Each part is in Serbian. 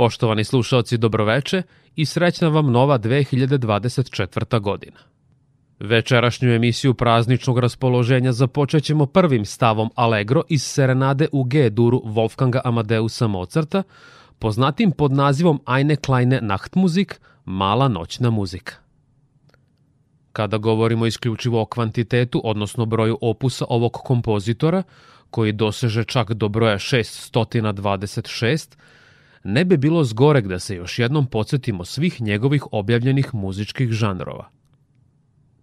Poštovani slušaoci, dobroveče i srećna vam nova 2024. godina. Večerašnju emisiju prazničnog raspoloženja započet ćemo prvim stavom Allegro iz serenade u G-duru Wolfganga Amadeusa Mozarta, poznatim pod nazivom Eine kleine Nachtmusik, mala noćna muzika. Kada govorimo isključivo o kvantitetu, odnosno broju opusa ovog kompozitora, koji doseže čak do broja 626, ne bi bilo zgoreg da se još jednom podsjetimo svih njegovih objavljenih muzičkih žanrova.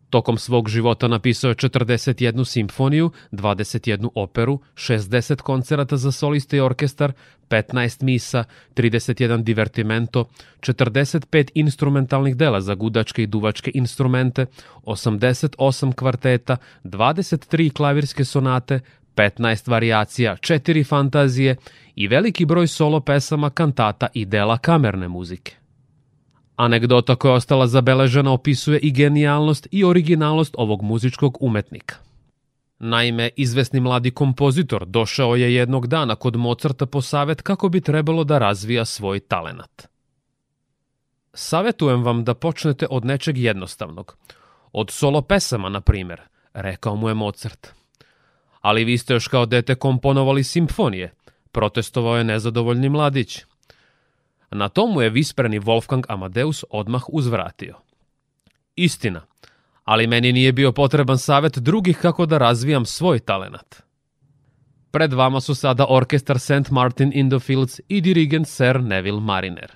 Tokom svog života napisao je 41 simfoniju, 21 operu, 60 koncerata za soliste i orkestar, 15 misa, 31 divertimento, 45 instrumentalnih dela za gudačke i duvačke instrumente, 88 kvarteta, 23 klavirske sonate, 15 variacija, 4 fantazije i veliki broj solo pesama, kantata i dela kamerne muzike. Anegdota koja je ostala zabeležena opisuje i genijalnost i originalnost ovog muzičkog umetnika. Naime, izvesni mladi kompozitor došao je jednog dana kod Mozarta po savet kako bi trebalo da razvija svoj talenat. Savetujem vam da počnete od nečeg jednostavnog. Od solo pesama, na primer, rekao mu je Mozart ali vi ste još kao dete komponovali simfonije, protestovao je nezadovoljni mladić. Na tomu je vispreni Wolfgang Amadeus odmah uzvratio. Istina, ali meni nije bio potreban savet drugih kako da razvijam svoj talenat. Pred vama su sada orkestar St. Martin in the Fields i dirigent Sir Neville Mariner.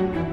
Thank you.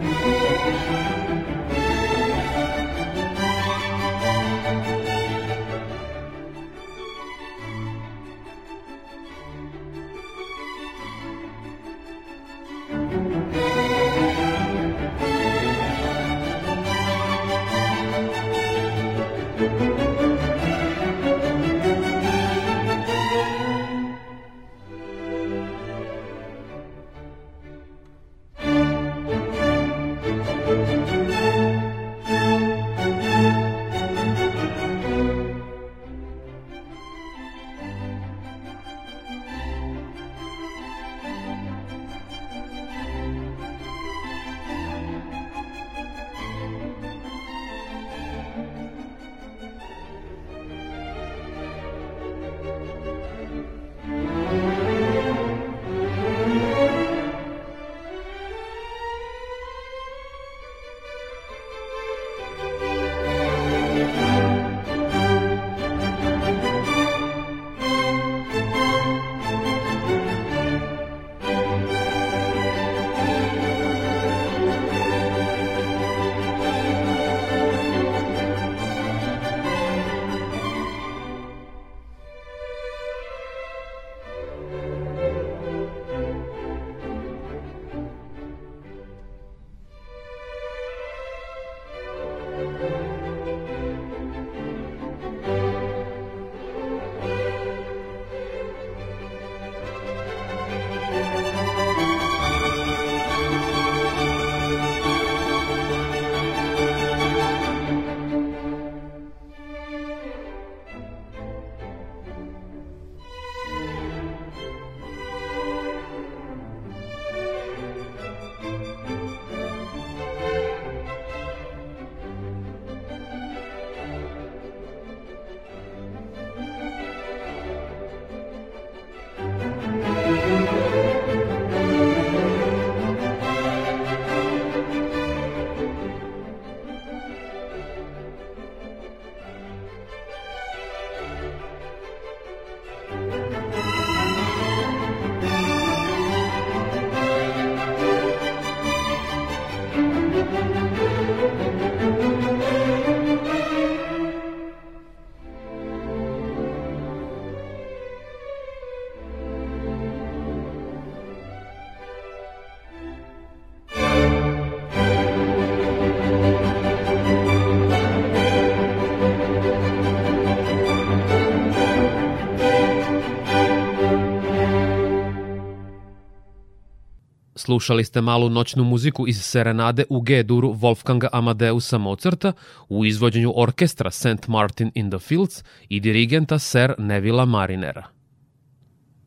Slušali ste malu noćnu muziku iz serenade u G-duru Wolfganga Amadeusa Mozarta u izvođenju orkestra St. Martin in the Fields i dirigenta Sir Nevila Marinera.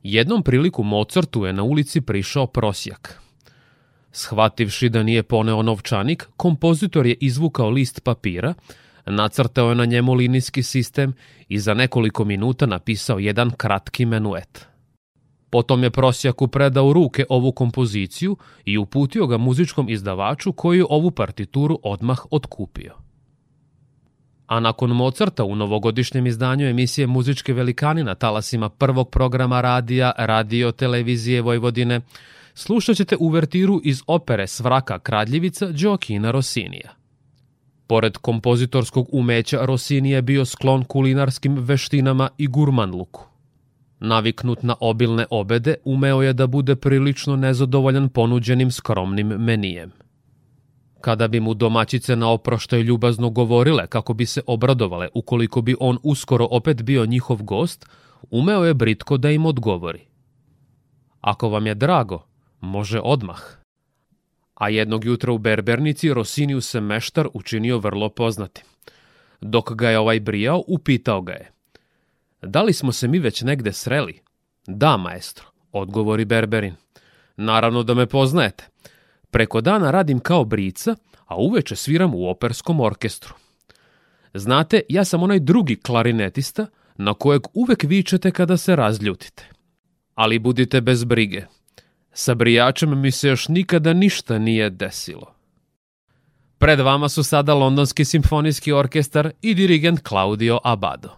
Jednom priliku Mozartu je na ulici prišao prosjak. Shvativši da nije poneo novčanik, kompozitor je izvukao list papira, nacrtao je na njemu linijski sistem i za nekoliko minuta napisao jedan kratki menuet – Potom je Prosjaku predao ruke ovu kompoziciju i uputio ga muzičkom izdavaču koji je ovu partituru odmah otkupio. A nakon Mozarta u novogodišnjem izdanju emisije Muzičke velikani na talasima prvog programa radija Radio Televizije Vojvodine slušat ćete uvertiru iz opere Svraka Kradljivica Đokina Rosinija. Pored kompozitorskog umeća Rosini je bio sklon kulinarskim veštinama i gurmanluku. Naviknut na obilne obede, umeo je da bude prilično nezadovoljan ponuđenim skromnim menijem. Kada bi mu domaćice na oproštaj ljubazno govorile kako bi se obradovale ukoliko bi on uskoro opet bio njihov gost, umeo je Britko da im odgovori. Ako vam je drago, može odmah. A jednog jutra u Berbernici Rosiniju se meštar učinio vrlo poznatim. Dok ga je ovaj brijao, upitao ga je – Da li smo se mi već negde sreli? Da, maestro, odgovori Berberin. Naravno da me poznajete. Preko dana radim kao brica, a uveče sviram u operskom orkestru. Znate, ja sam onaj drugi klarinetista na kojeg uvek vičete kada se razljutite. Ali budite bez brige. Sa brijačem mi se još nikada ništa nije desilo. Pred vama su sada Londonski simfonijski orkestar i dirigent Claudio Abado.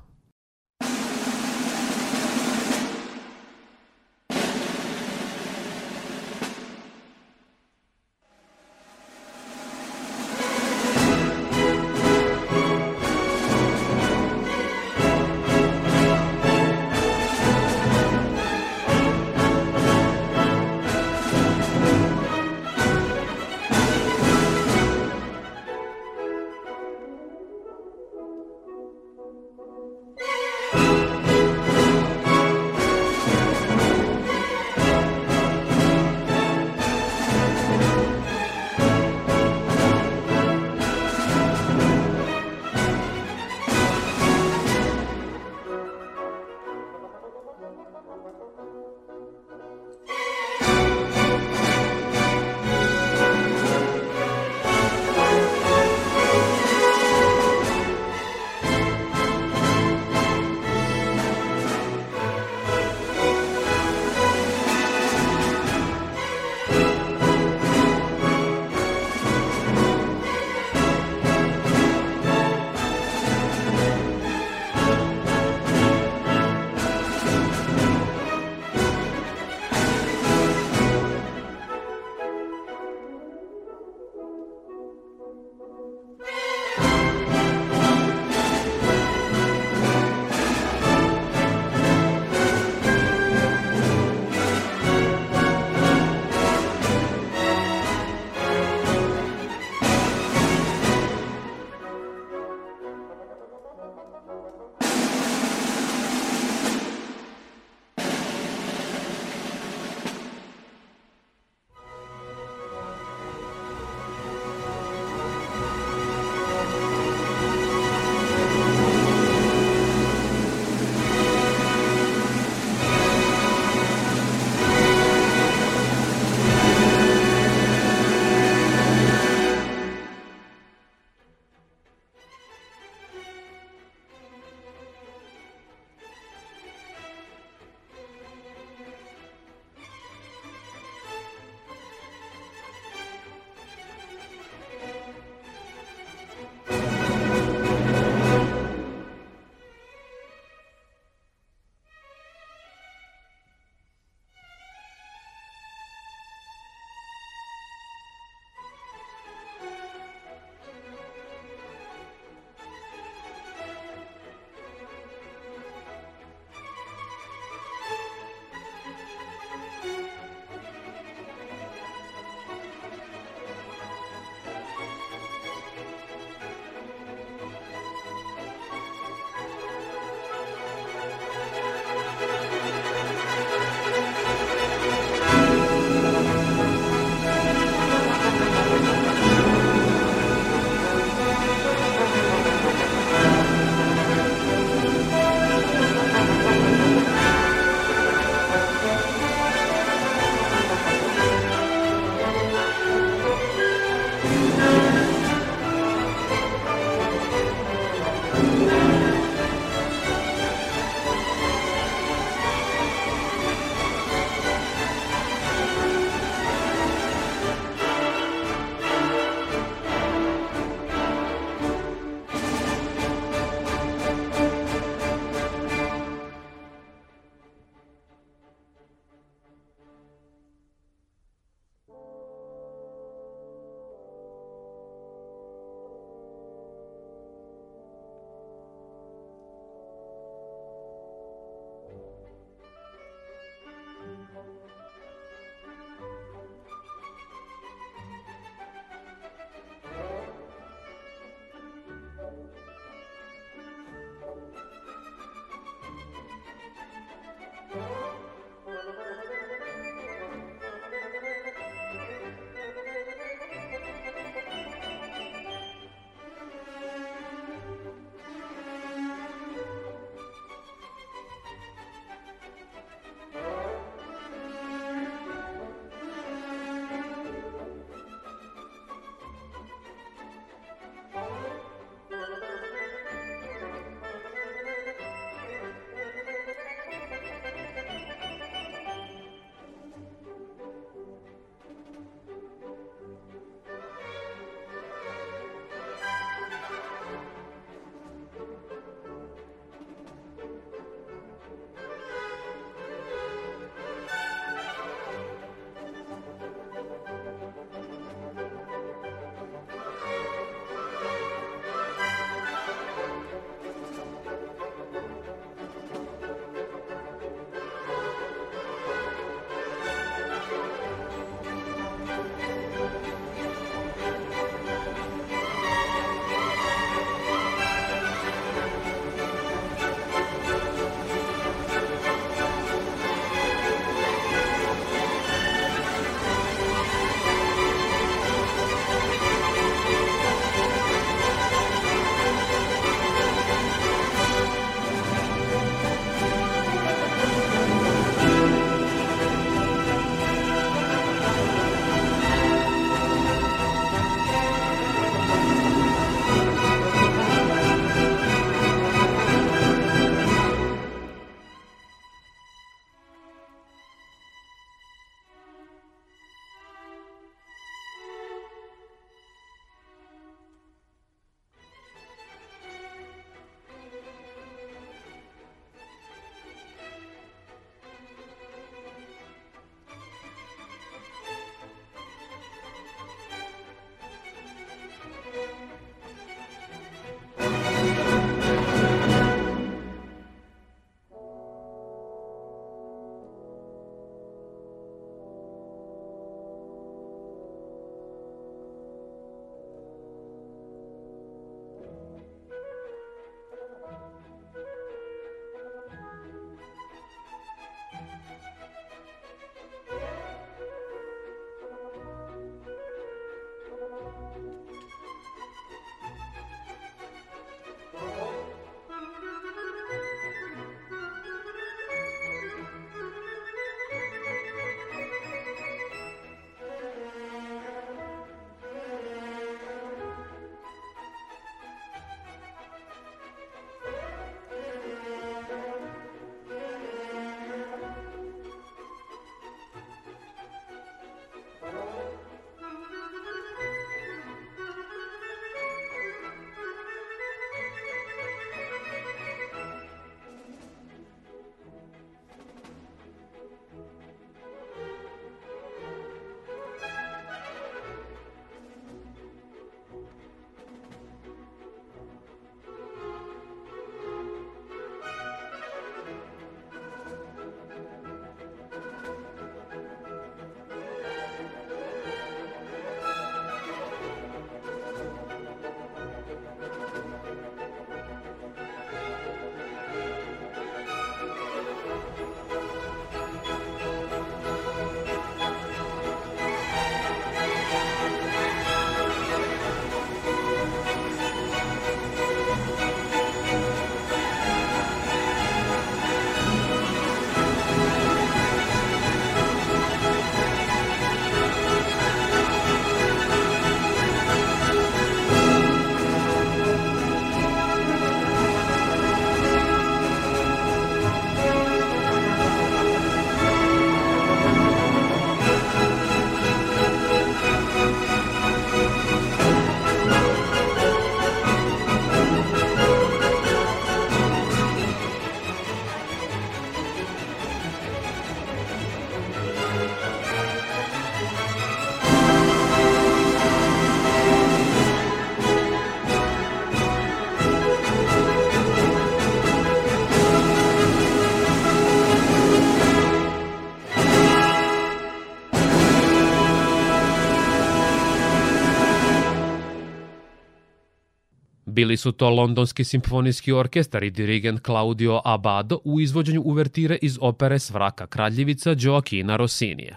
Bili su to Londonski simfonijski orkestar i dirigent Claudio Abbado u izvođenju uvertire iz opere Svraka kraljevica Gioacchina Rossinija.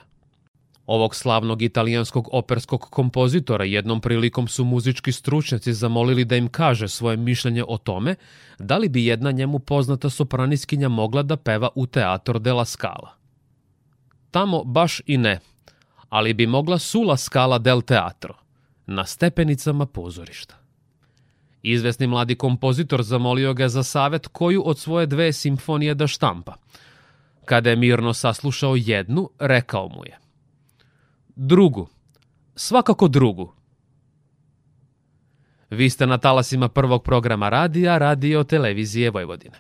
Ovog slavnog italijanskog operskog kompozitora jednom prilikom su muzički stručnjaci zamolili da im kaže svoje mišljenje o tome da li bi jedna njemu poznata sopraniskinja mogla da peva u Teator della Scala. Tamo baš i ne, ali bi mogla Sula Scala del Teatro, na stepenicama pozorišta. Izvesni mladi kompozitor zamolio ga za savet koju od svoje dve simfonije da štampa. Kada je mirno saslušao jednu, rekao mu je Drugu, svakako drugu. Vi ste na talasima prvog programa radija, radio televizije Vojvodine.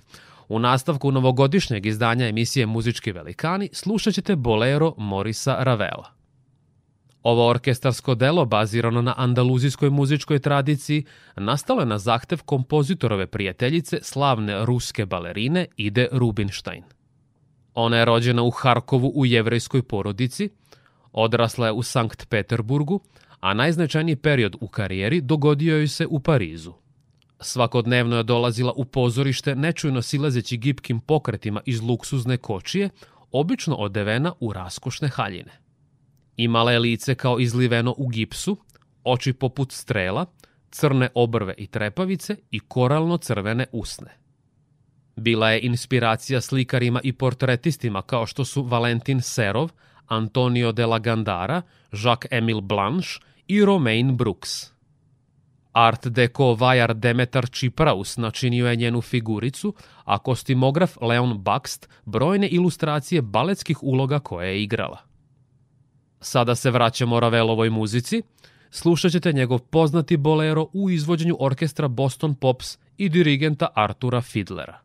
U nastavku novogodišnjeg izdanja emisije Muzički velikani slušat ćete Bolero Morisa Ravela. Ovo orkestarsko delo, bazirano na andaluzijskoj muzičkoj tradiciji, nastalo je na zahtev kompozitorove prijateljice slavne ruske balerine Ide Rubinstein. Ona je rođena u Harkovu u jevrejskoj porodici, odrasla je u Sankt Peterburgu, a najznačajniji period u karijeri dogodio joj se u Parizu. Svakodnevno je dolazila u pozorište nečujno silazeći gipkim pokretima iz luksuzne kočije, obično odevena u raskošne haljine. Imala je lice kao izliveno u gipsu, oči poput strela, crne obrve i trepavice i koralno-crvene usne. Bila je inspiracija slikarima i portretistima kao što su Valentin Serov, Antonio de la Gandara, Jacques-Emile Blanche i Romain Brooks. Art deco vajar Demeter Čipraus načinio je njenu figuricu, a kostimograf Leon Bakst brojne ilustracije baletskih uloga koje je igrala. Sada se vraćamo Ravelovoj muzici. Slušat ćete njegov poznati bolero u izvođenju orkestra Boston Pops i dirigenta Artura Fidlera.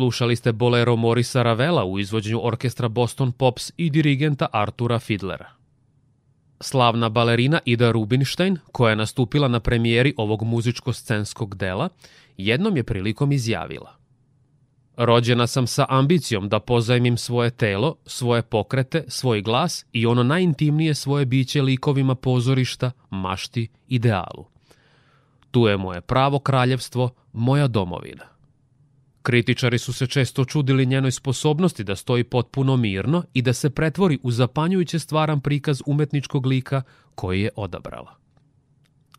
Slušali ste bolero Morisa Ravela u izvođenju orkestra Boston Pops i dirigenta Artura Fidlera. Slavna balerina Ida Rubinstein, koja je nastupila na premijeri ovog muzičko-scenskog dela, jednom je prilikom izjavila. Rođena sam sa ambicijom da pozajmim svoje telo, svoje pokrete, svoj glas i ono najintimnije svoje biće likovima pozorišta, mašti, idealu. Tu je moje pravo kraljevstvo, moja domovina. Kritičari su se često čudili njenoj sposobnosti da stoji potpuno mirno i da se pretvori u zapanjujuće stvaran prikaz umetničkog lika koji je odabrala.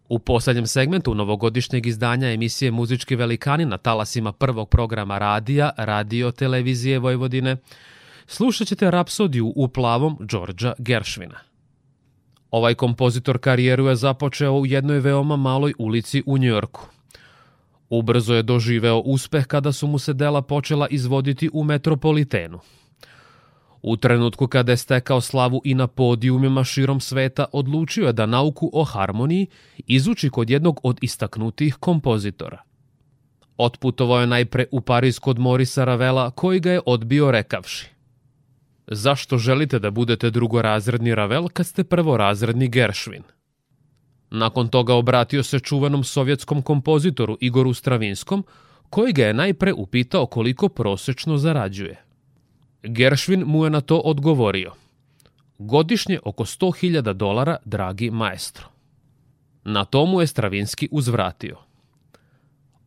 U poslednjem segmentu novogodišnjeg izdanja emisije Muzički velikani na talasima prvog programa radija, radio televizije Vojvodine, slušat ćete rapsodiju u plavom Đorđa Gershvina. Ovaj kompozitor karijeru je započeo u jednoj veoma maloj ulici u Njorku – Ubrzo je doživeo uspeh kada su mu se dela počela izvoditi u metropolitenu. U trenutku kada je stekao slavu i na podijumima širom sveta, odlučio je da nauku o harmoniji izuči kod jednog od istaknutih kompozitora. Otputovao je najpre u Pariz kod Morisa Ravela, koji ga je odbio rekavši. Zašto želite da budete drugorazredni Ravel kad ste prvorazredni Gershwin? Nakon toga obratio se čuvanom sovjetskom kompozitoru Igoru Stravinskom, koji ga je najpre upitao koliko prosečno zarađuje. Gershwin mu je na to odgovorio. Godišnje oko 100.000 dolara, dragi maestro. Na tomu je Stravinski uzvratio.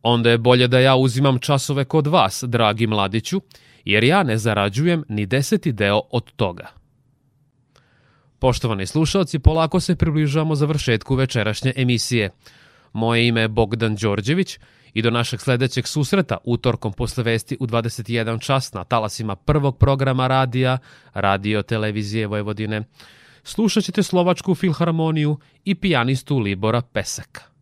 Onda je bolje da ja uzimam časove kod vas, dragi mladiću, jer ja ne zarađujem ni deseti deo od toga. Poštovani slušalci, polako se približavamo završetku večerašnje emisije. Moje ime je Bogdan Đorđević i do našeg sledećeg susreta utorkom posle vesti u 21 čas na talasima prvog programa radija, radio televizije Vojvodine. Slušat ćete Slovačku filharmoniju i pijanistu Libora Pesaka.